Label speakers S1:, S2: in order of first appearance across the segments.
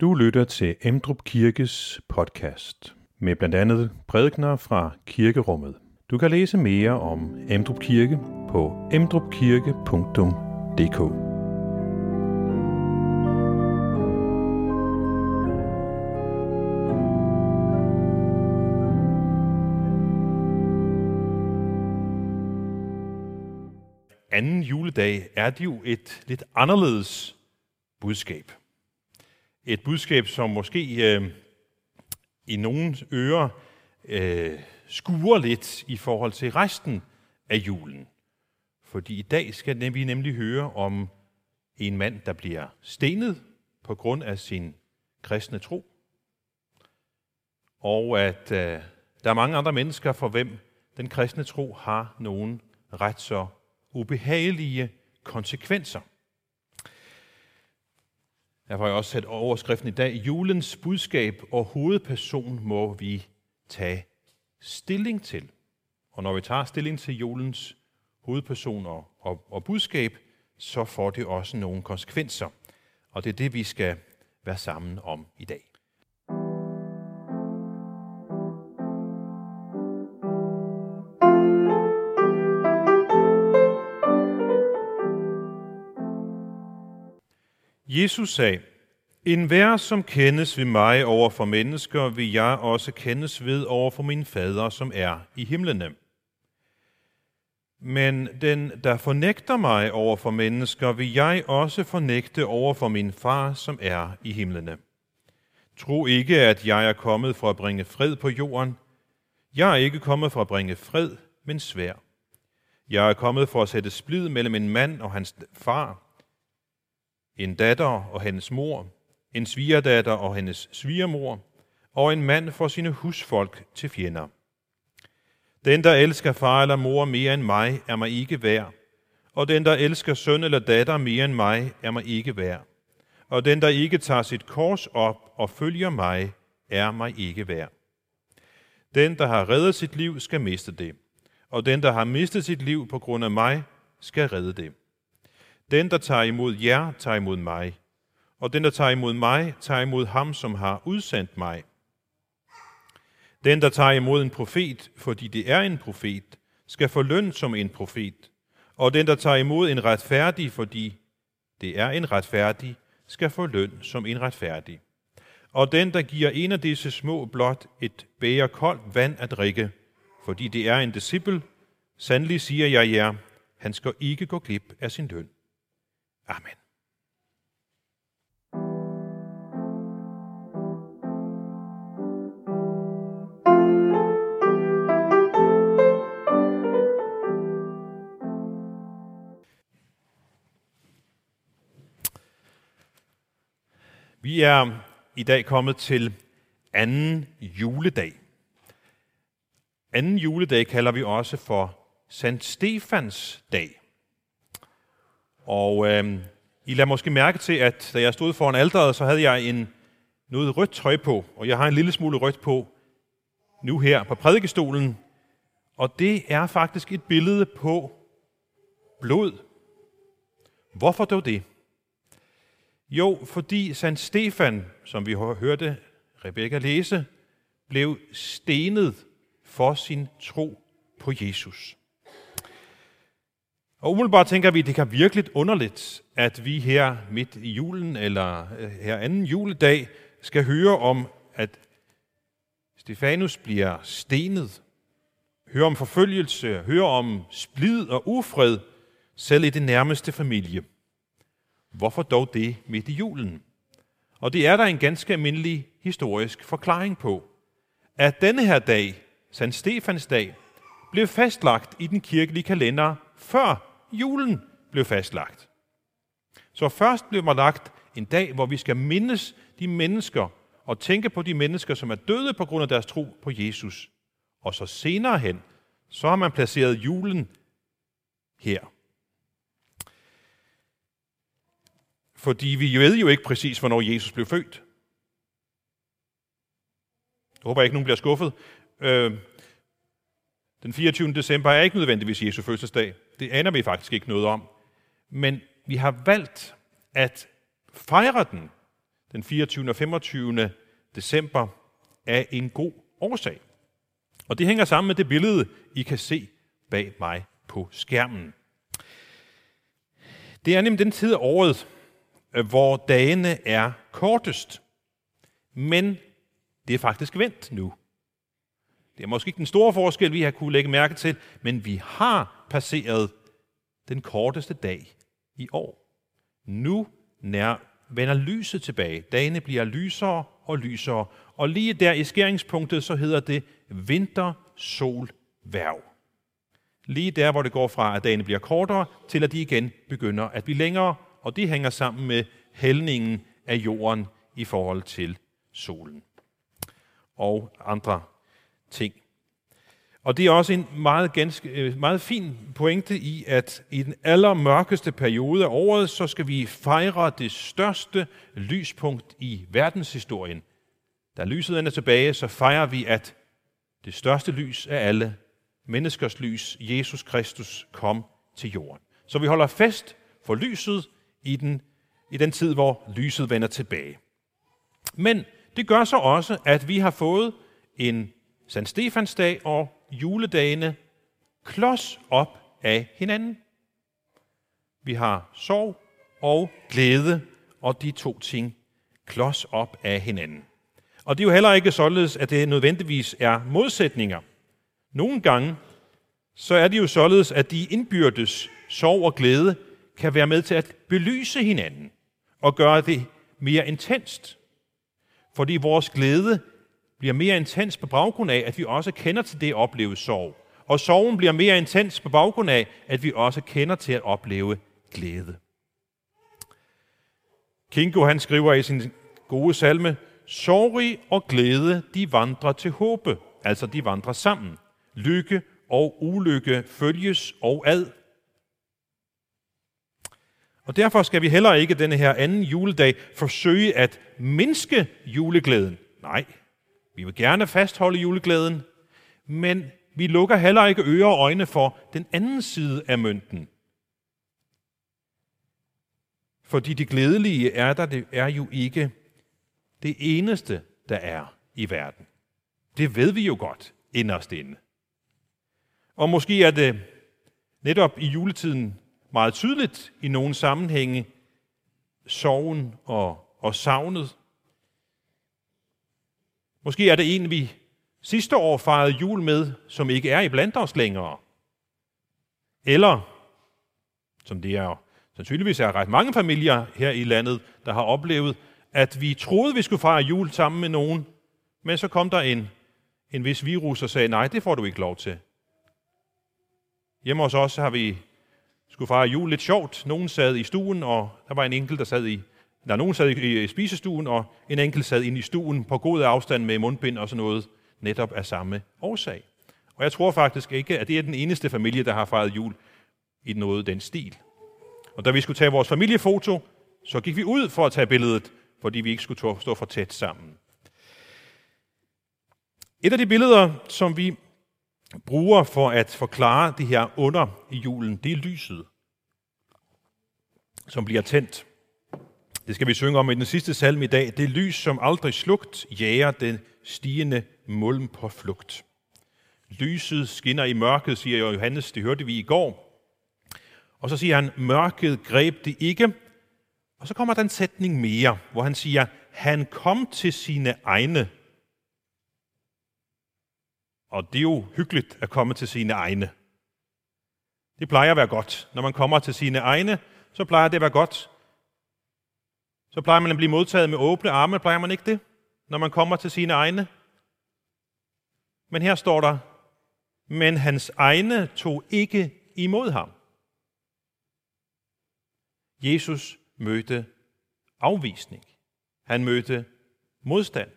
S1: Du lytter til Emdrup Kirkes podcast med blandt andet prædikner fra kirkerummet. Du kan læse mere om Emdrup Kirke på emdrupkirke.dk. Anden juledag er det jo et lidt anderledes budskab. Et budskab, som måske øh, i nogens ører øh, skuer lidt i forhold til resten af julen. Fordi i dag skal vi nemlig høre om en mand, der bliver stenet på grund af sin kristne tro. Og at øh, der er mange andre mennesker, for hvem den kristne tro har nogen ret så ubehagelige konsekvenser. Derfor har jeg også sat overskriften i dag, julens budskab og hovedperson må vi tage stilling til. Og når vi tager stilling til julens hovedperson og, og, og budskab, så får det også nogle konsekvenser. Og det er det, vi skal være sammen om i dag. Jesus sagde, En hver, som kendes ved mig over for mennesker, vil jeg også kendes ved over for min fader, som er i himlene. Men den, der fornægter mig over for mennesker, vil jeg også fornægte over for min far, som er i himlene. Tro ikke, at jeg er kommet for at bringe fred på jorden. Jeg er ikke kommet for at bringe fred, men svær. Jeg er kommet for at sætte splid mellem en mand og hans far, en datter og hendes mor, en svigerdatter og hendes svigermor, og en mand for sine husfolk til fjender. Den, der elsker far eller mor mere end mig, er mig ikke værd, og den, der elsker søn eller datter mere end mig, er mig ikke værd. Og den, der ikke tager sit kors op og følger mig, er mig ikke værd. Den, der har reddet sit liv, skal miste det, og den, der har mistet sit liv på grund af mig, skal redde det. Den, der tager imod jer, tager imod mig. Og den, der tager imod mig, tager imod ham, som har udsendt mig. Den, der tager imod en profet, fordi det er en profet, skal få løn som en profet. Og den, der tager imod en retfærdig, fordi det er en retfærdig, skal få løn som en retfærdig. Og den, der giver en af disse små blot et bæger koldt vand at drikke, fordi det er en disciple, sandelig siger jeg jer, han skal ikke gå glip af sin løn. Amen. Vi er i dag kommet til anden juledag. Anden juledag kalder vi også for Sankt Stefans dag. Og øh, I lader måske mærke til, at da jeg stod foran alderet, så havde jeg en noget rødt tøj på, og jeg har en lille smule rødt på nu her på prædikestolen. Og det er faktisk et billede på blod. Hvorfor dog det? Jo, fordi Sankt Stefan, som vi hørte Rebekka læse, blev stenet for sin tro på Jesus. Og umiddelbart tænker vi, at det kan virkelig underligt, at vi her midt i julen, eller øh, her anden juledag, skal høre om, at Stefanus bliver stenet, høre om forfølgelse, høre om splid og ufred, selv i det nærmeste familie. Hvorfor dog det midt i julen? Og det er der en ganske almindelig historisk forklaring på, at denne her dag, Sankt Stefans dag, blev fastlagt i den kirkelige kalender før julen blev fastlagt. Så først blev man lagt en dag, hvor vi skal mindes de mennesker og tænke på de mennesker, som er døde på grund af deres tro på Jesus. Og så senere hen, så har man placeret julen her. Fordi vi ved jo ikke præcis, hvornår Jesus blev født. Jeg håber ikke, nogen bliver skuffet. Øh, den 24. december er ikke nødvendigvis Jesu fødselsdag. Det aner vi faktisk ikke noget om. Men vi har valgt at fejre den den 24. og 25. december af en god årsag. Og det hænger sammen med det billede, I kan se bag mig på skærmen. Det er nemlig den tid af året, hvor dagene er kortest. Men det er faktisk vendt nu. Det er måske ikke den store forskel, vi har kunne lægge mærke til, men vi har passeret den korteste dag i år. Nu nær vender lyset tilbage. Dagene bliver lysere og lysere. Og lige der i skæringspunktet, så hedder det vinter, sol, værv. Lige der, hvor det går fra, at dagene bliver kortere, til at de igen begynder at blive længere, og det hænger sammen med hældningen af jorden i forhold til solen og andre ting. Og det er også en meget, ganske, øh, meget fin pointe i, at i den allermørkeste periode af året, så skal vi fejre det største lyspunkt i verdenshistorien. Da lyset er tilbage, så fejrer vi, at det største lys af alle, menneskers lys, Jesus Kristus, kom til jorden. Så vi holder fest for lyset i den, i den tid, hvor lyset vender tilbage. Men det gør så også, at vi har fået en Sankt Stefans dag og juledagene klods op af hinanden. Vi har sorg og glæde, og de to ting klods op af hinanden. Og det er jo heller ikke således, at det nødvendigvis er modsætninger. Nogle gange, så er det jo således, at de indbyrdes sorg og glæde kan være med til at belyse hinanden og gøre det mere intenst. Fordi vores glæde bliver mere intens på baggrund af, at vi også kender til det at opleve sorg. Og sorgen bliver mere intens på baggrund af, at vi også kender til at opleve glæde. Kingo han skriver i sin gode salme, Sorg og glæde, de vandrer til håbe, altså de vandrer sammen. Lykke og ulykke følges og ad. Og derfor skal vi heller ikke denne her anden juledag forsøge at mindske juleglæden. Nej, vi vil gerne fastholde juleglæden, men vi lukker heller ikke ører og øjne for den anden side af mønten. Fordi det glædelige er der, det er jo ikke det eneste, der er i verden. Det ved vi jo godt inderst inde. Og måske er det netop i juletiden meget tydeligt i nogle sammenhænge sorgen og, og savnet. Måske er det en, vi sidste år fejrede jul med, som ikke er i blandt os længere. Eller, som det er sandsynligvis er ret mange familier her i landet, der har oplevet, at vi troede, vi skulle fejre jul sammen med nogen, men så kom der en, en vis virus og sagde, nej, det får du ikke lov til. Hjemme hos os har vi skulle fejre jul lidt sjovt. Nogen sad i stuen, og der var en enkelt, der sad i der nogen sad i, i spisestuen, og en enkelt sad inde i stuen på god afstand med mundbind og sådan noget, netop af samme årsag. Og jeg tror faktisk ikke, at det er den eneste familie, der har fejret jul i noget den stil. Og da vi skulle tage vores familiefoto, så gik vi ud for at tage billedet, fordi vi ikke skulle stå for tæt sammen. Et af de billeder, som vi bruger for at forklare det her under i julen, det er lyset, som bliver tændt. Det skal vi synge om i den sidste salme i dag. Det lys, som aldrig slugt, jager den stigende mulm på flugt. Lyset skinner i mørket, siger Johannes, det hørte vi i går. Og så siger han, mørket greb det ikke. Og så kommer der en sætning mere, hvor han siger, han kom til sine egne, og det er jo hyggeligt at komme til sine egne. Det plejer at være godt. Når man kommer til sine egne, så plejer det at være godt. Så plejer man at blive modtaget med åbne arme, plejer man ikke det, når man kommer til sine egne? Men her står der, men hans egne tog ikke imod ham. Jesus mødte afvisning. Han mødte modstand.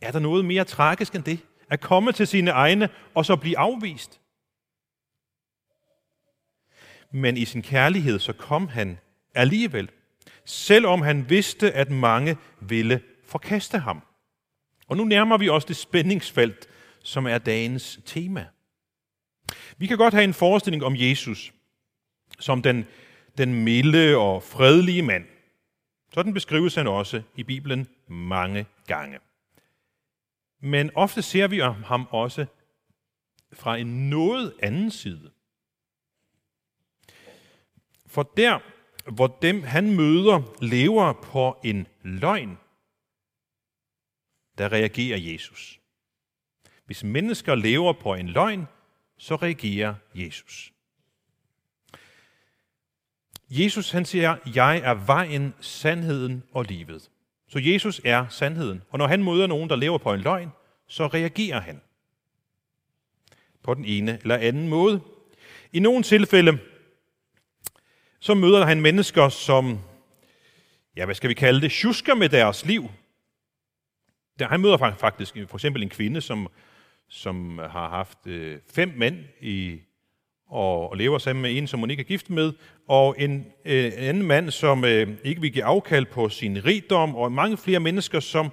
S1: Er der noget mere tragisk end det? at komme til sine egne og så blive afvist. Men i sin kærlighed så kom han alligevel, selvom han vidste, at mange ville forkaste ham. Og nu nærmer vi os det spændingsfelt, som er dagens tema. Vi kan godt have en forestilling om Jesus som den, den milde og fredelige mand. Sådan beskrives han også i Bibelen mange gange. Men ofte ser vi ham også fra en noget anden side. For der, hvor dem han møder, lever på en løgn, der reagerer Jesus. Hvis mennesker lever på en løgn, så reagerer Jesus. Jesus han siger, jeg er vejen, sandheden og livet. Så Jesus er sandheden. Og når han møder nogen, der lever på en løgn, så reagerer han på den ene eller anden måde. I nogle tilfælde, så møder han mennesker, som, ja, hvad skal vi kalde det, tjusker med deres liv. Der, han møder faktisk for eksempel en kvinde, som, som har haft øh, fem mænd i, og, og lever sammen med en, som hun ikke er gift med, og en, øh, en anden mand, som øh, ikke vil give afkald på sin rigdom, og mange flere mennesker, som,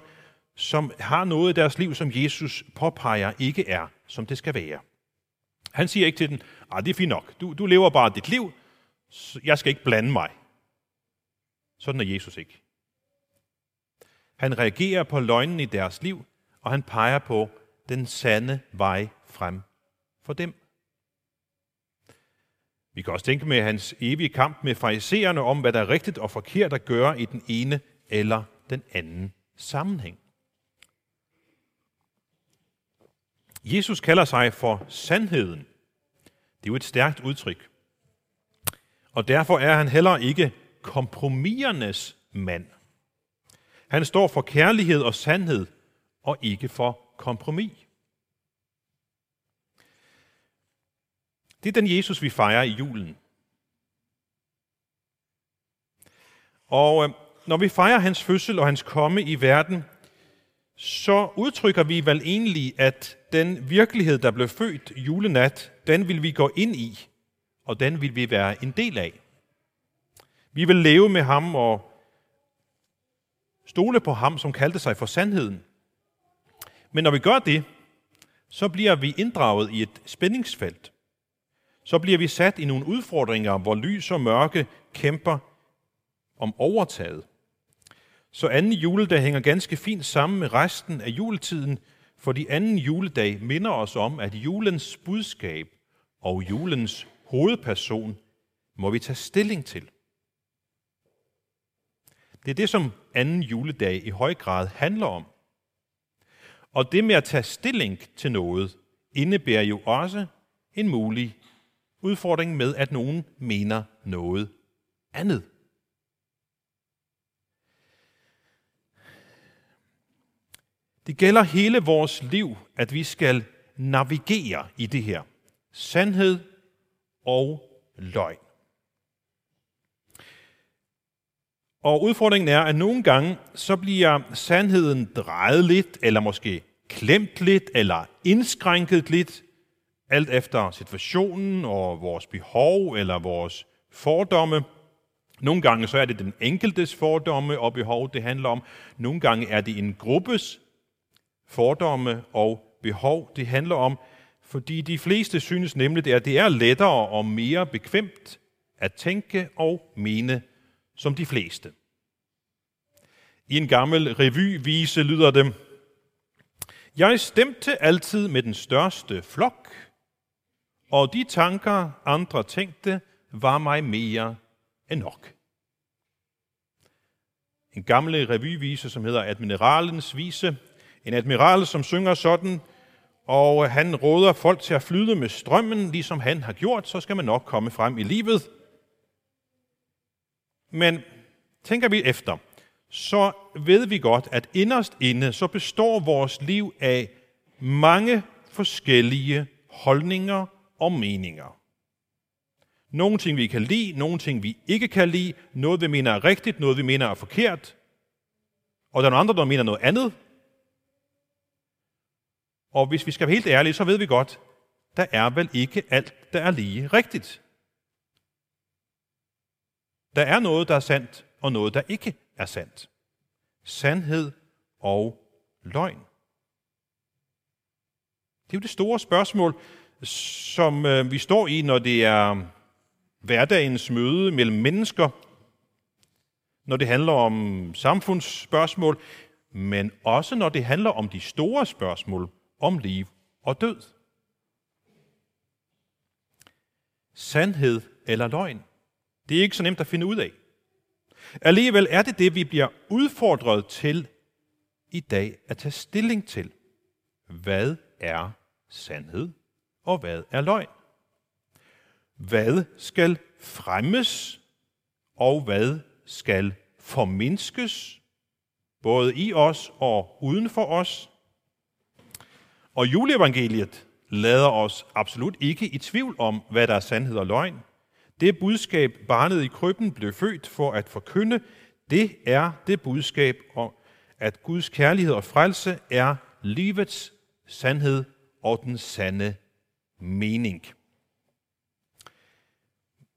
S1: som har noget i deres liv, som Jesus påpeger ikke er, som det skal være. Han siger ikke til den, at det er fint nok, du, du lever bare dit liv, jeg skal ikke blande mig. Sådan er Jesus ikke. Han reagerer på løgnen i deres liv, og han peger på den sande vej frem for dem. Vi kan også tænke med hans evige kamp med farisæerne om, hvad der er rigtigt og forkert at gøre i den ene eller den anden sammenhæng. Jesus kalder sig for sandheden. Det er jo et stærkt udtryk. Og derfor er han heller ikke kompromisernes mand. Han står for kærlighed og sandhed, og ikke for kompromis. Det er den Jesus, vi fejrer i julen. Og øh, når vi fejrer hans fødsel og hans komme i verden, så udtrykker vi vel egentlig, at den virkelighed, der blev født julenat, den vil vi gå ind i, og den vil vi være en del af. Vi vil leve med ham og stole på ham, som kaldte sig for sandheden. Men når vi gør det, så bliver vi inddraget i et spændingsfelt. Så bliver vi sat i nogle udfordringer, hvor lys og mørke kæmper om overtaget. Så anden juledag hænger ganske fint sammen med resten af juletiden, fordi anden juledag minder os om, at julens budskab og julens hovedperson må vi tage stilling til. Det er det, som anden juledag i høj grad handler om. Og det med at tage stilling til noget, indebærer jo også en mulig udfordring med, at nogen mener noget andet. Det gælder hele vores liv, at vi skal navigere i det her. Sandhed og løgn. Og udfordringen er, at nogle gange så bliver sandheden drejet lidt, eller måske klemt lidt, eller indskrænket lidt, alt efter situationen og vores behov eller vores fordomme. Nogle gange så er det den enkeltes fordomme og behov, det handler om. Nogle gange er det en gruppes fordomme og behov, det handler om. Fordi de fleste synes nemlig, at det er lettere og mere bekvemt at tænke og mene som de fleste. I en gammel revyvise lyder det, Jeg stemte altid med den største flok, og de tanker, andre tænkte, var mig mere end nok. En gammel revyvise, som hedder Admiralens vise. En admiral, som synger sådan, og øh, han råder folk til at flyde med strømmen, ligesom han har gjort, så skal man nok komme frem i livet. Men tænker vi efter, så ved vi godt, at inderst inde, så består vores liv af mange forskellige holdninger og meninger. Nogle ting, vi kan lide, nogle ting, vi ikke kan lide, noget, vi mener er rigtigt, noget, vi mener er forkert, og der er nogle andre, der mener noget andet. Og hvis vi skal være helt ærlige, så ved vi godt, der er vel ikke alt, der er lige rigtigt. Der er noget, der er sandt, og noget, der ikke er sandt. Sandhed og løgn. Det er jo det store spørgsmål, som øh, vi står i, når det er hverdagens møde mellem mennesker. når det handler om samfundsspørgsmål, men også når det handler om de store spørgsmål om liv og død. Sandhed eller løgn? Det er ikke så nemt at finde ud af. Alligevel er det det, vi bliver udfordret til i dag at tage stilling til. Hvad er sandhed, og hvad er løgn? Hvad skal fremmes, og hvad skal formindskes, både i os og uden for os? Og juleevangeliet lader os absolut ikke i tvivl om, hvad der er sandhed og løgn. Det budskab, barnet i krybben blev født for at forkynde, det er det budskab om, at Guds kærlighed og frelse er livets sandhed og den sande mening.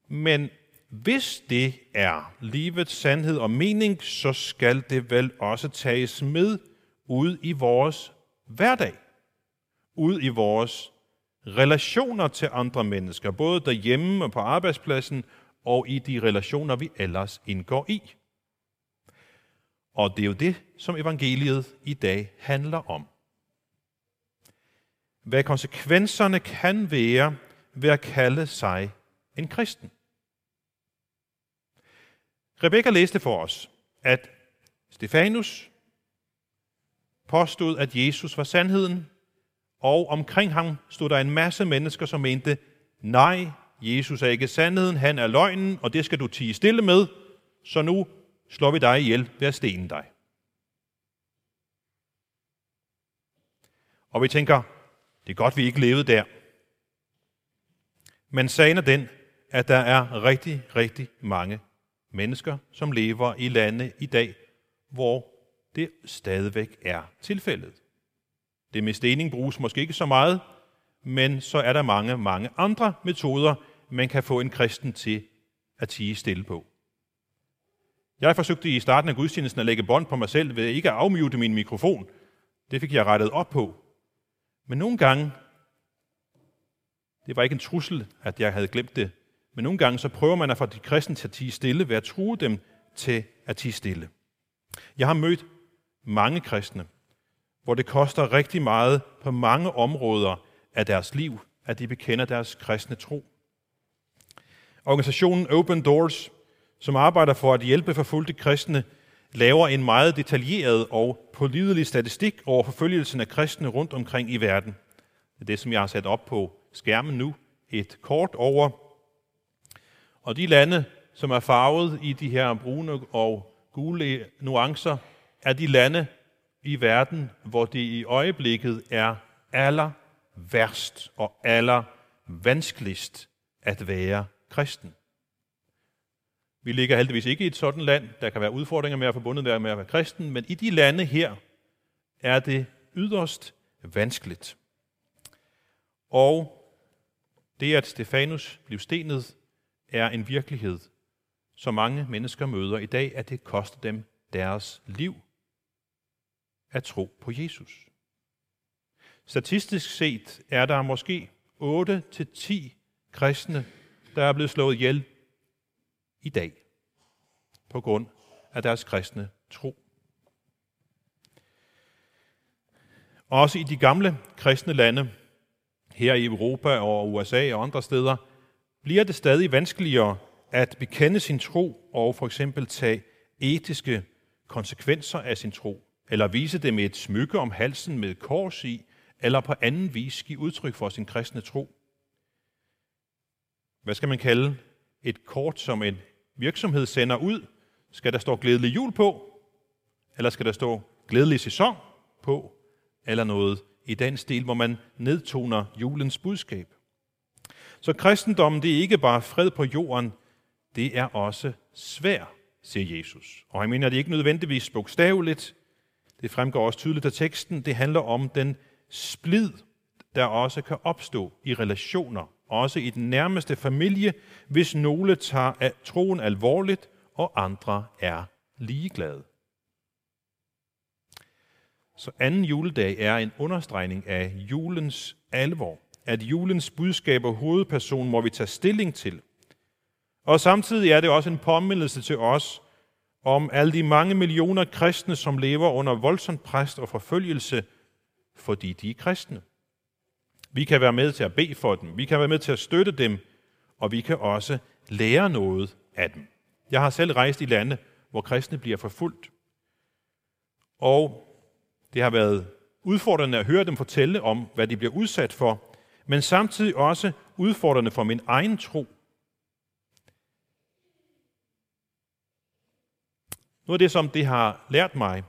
S1: Men hvis det er livets sandhed og mening, så skal det vel også tages med ud i vores hverdag. Ud i vores relationer til andre mennesker, både derhjemme og på arbejdspladsen, og i de relationer, vi ellers indgår i. Og det er jo det, som evangeliet i dag handler om. Hvad konsekvenserne kan være ved at kalde sig en kristen. Rebekka læste for os, at Stefanus påstod, at Jesus var sandheden, og omkring ham stod der en masse mennesker, som mente, nej, Jesus er ikke sandheden, han er løgnen, og det skal du tige stille med, så nu slår vi dig ihjel ved at stene dig. Og vi tænker, det er godt, vi ikke levede der. Men sagen er den, at der er rigtig, rigtig mange mennesker, som lever i lande i dag, hvor det stadigvæk er tilfældet. Det med stening bruges måske ikke så meget, men så er der mange, mange andre metoder, man kan få en kristen til at tige stille på. Jeg forsøgte i starten af gudstjenesten at lægge bånd på mig selv ved ikke at afmute min mikrofon. Det fik jeg rettet op på. Men nogle gange, det var ikke en trussel, at jeg havde glemt det, men nogle gange så prøver man at få de kristne til at tige stille ved at true dem til at tige stille. Jeg har mødt mange kristne, hvor det koster rigtig meget på mange områder af deres liv, at de bekender deres kristne tro. Organisationen Open Doors, som arbejder for at hjælpe forfulgte kristne, laver en meget detaljeret og pålidelig statistik over forfølgelsen af kristne rundt omkring i verden. Det er det, som jeg har sat op på skærmen nu. Et kort over. Og de lande, som er farvet i de her brune og gule nuancer, er de lande i verden, hvor det i øjeblikket er aller værst og aller vanskeligst at være kristen. Vi ligger heldigvis ikke i et sådan land. Der kan være udfordringer med at forbundet med at være kristen, men i de lande her er det yderst vanskeligt. Og det, at Stefanus blev stenet, er en virkelighed, som mange mennesker møder i dag, at det koster dem deres liv at tro på Jesus. Statistisk set er der måske 8-10 kristne, der er blevet slået ihjel i dag på grund af deres kristne tro. Også i de gamle kristne lande, her i Europa og USA og andre steder, bliver det stadig vanskeligere at bekende sin tro og for eksempel tage etiske konsekvenser af sin tro, eller vise det med et smykke om halsen med kors i, eller på anden vis give udtryk for sin kristne tro. Hvad skal man kalde et kort, som en virksomhed sender ud? Skal der stå glædelig jul på? Eller skal der stå glædelig sæson på? Eller noget i den stil, hvor man nedtoner julens budskab. Så kristendommen, det er ikke bare fred på jorden, det er også svær, siger Jesus. Og jeg mener, det er ikke nødvendigvis bogstaveligt. Det fremgår også tydeligt af teksten. Det handler om den splid, der også kan opstå i relationer, også i den nærmeste familie, hvis nogle tager troen alvorligt, og andre er ligeglade. Så anden juledag er en understregning af julens alvor, at julens budskab og hovedperson må vi tage stilling til. Og samtidig er det også en påmindelse til os om alle de mange millioner kristne, som lever under voldsom præst og forfølgelse, fordi de er kristne. Vi kan være med til at bede for dem, vi kan være med til at støtte dem, og vi kan også lære noget af dem. Jeg har selv rejst i lande, hvor kristne bliver forfulgt. Og det har været udfordrende at høre dem fortælle om, hvad de bliver udsat for, men samtidig også udfordrende for min egen tro. Noget af det, som det har lært mig,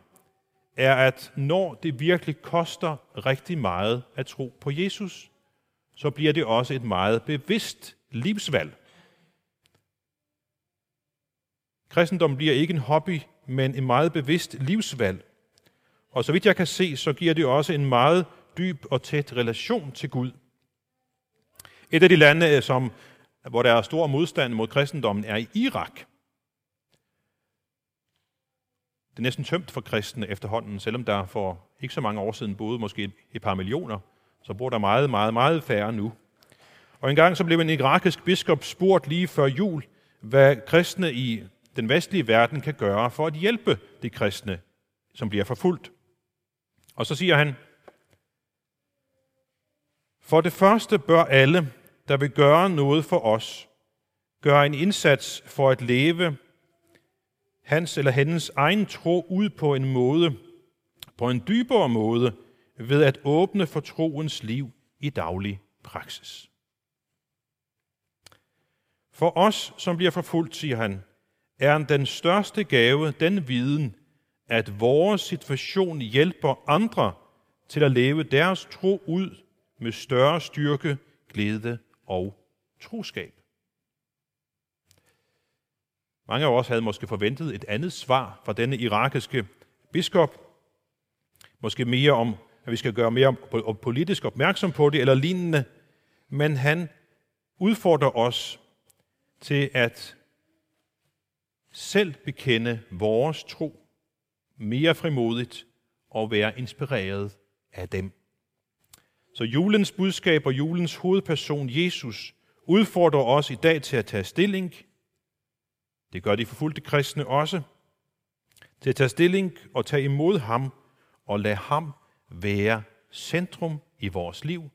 S1: er, at når det virkelig koster rigtig meget at tro på Jesus, så bliver det også et meget bevidst livsvalg. Kristendom bliver ikke en hobby, men en meget bevidst livsvalg. Og så vidt jeg kan se, så giver det også en meget dyb og tæt relation til Gud. Et af de lande, som, hvor der er stor modstand mod kristendommen, er i Irak. Det er næsten tømt for kristne efterhånden, selvom der for ikke så mange år siden boede måske et par millioner, så bor der meget, meget, meget færre nu. Og engang så blev en irakisk biskop spurgt lige før jul, hvad kristne i den vestlige verden kan gøre for at hjælpe de kristne, som bliver forfulgt. Og så siger han, for det første bør alle, der vil gøre noget for os, gøre en indsats for at leve hans eller hendes egen tro ud på en måde, på en dybere måde, ved at åbne for troens liv i daglig praksis. For os, som bliver forfulgt, siger han, er den største gave den viden, at vores situation hjælper andre til at leve deres tro ud med større styrke, glæde og troskab. Mange af os havde måske forventet et andet svar fra denne irakiske biskop. Måske mere om, at vi skal gøre mere politisk opmærksom på det, eller lignende. Men han udfordrer os til at selv bekende vores tro mere frimodigt og være inspireret af dem. Så julens budskab og julens hovedperson, Jesus, udfordrer os i dag til at tage stilling. Det gør de forfulgte kristne også. Til at tage stilling og tage imod ham og lade ham være centrum i vores liv,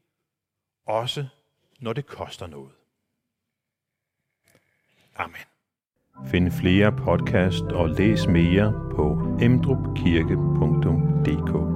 S1: også når det koster noget. Amen.
S2: Find flere podcast og læs mere på emdrupkirke.dk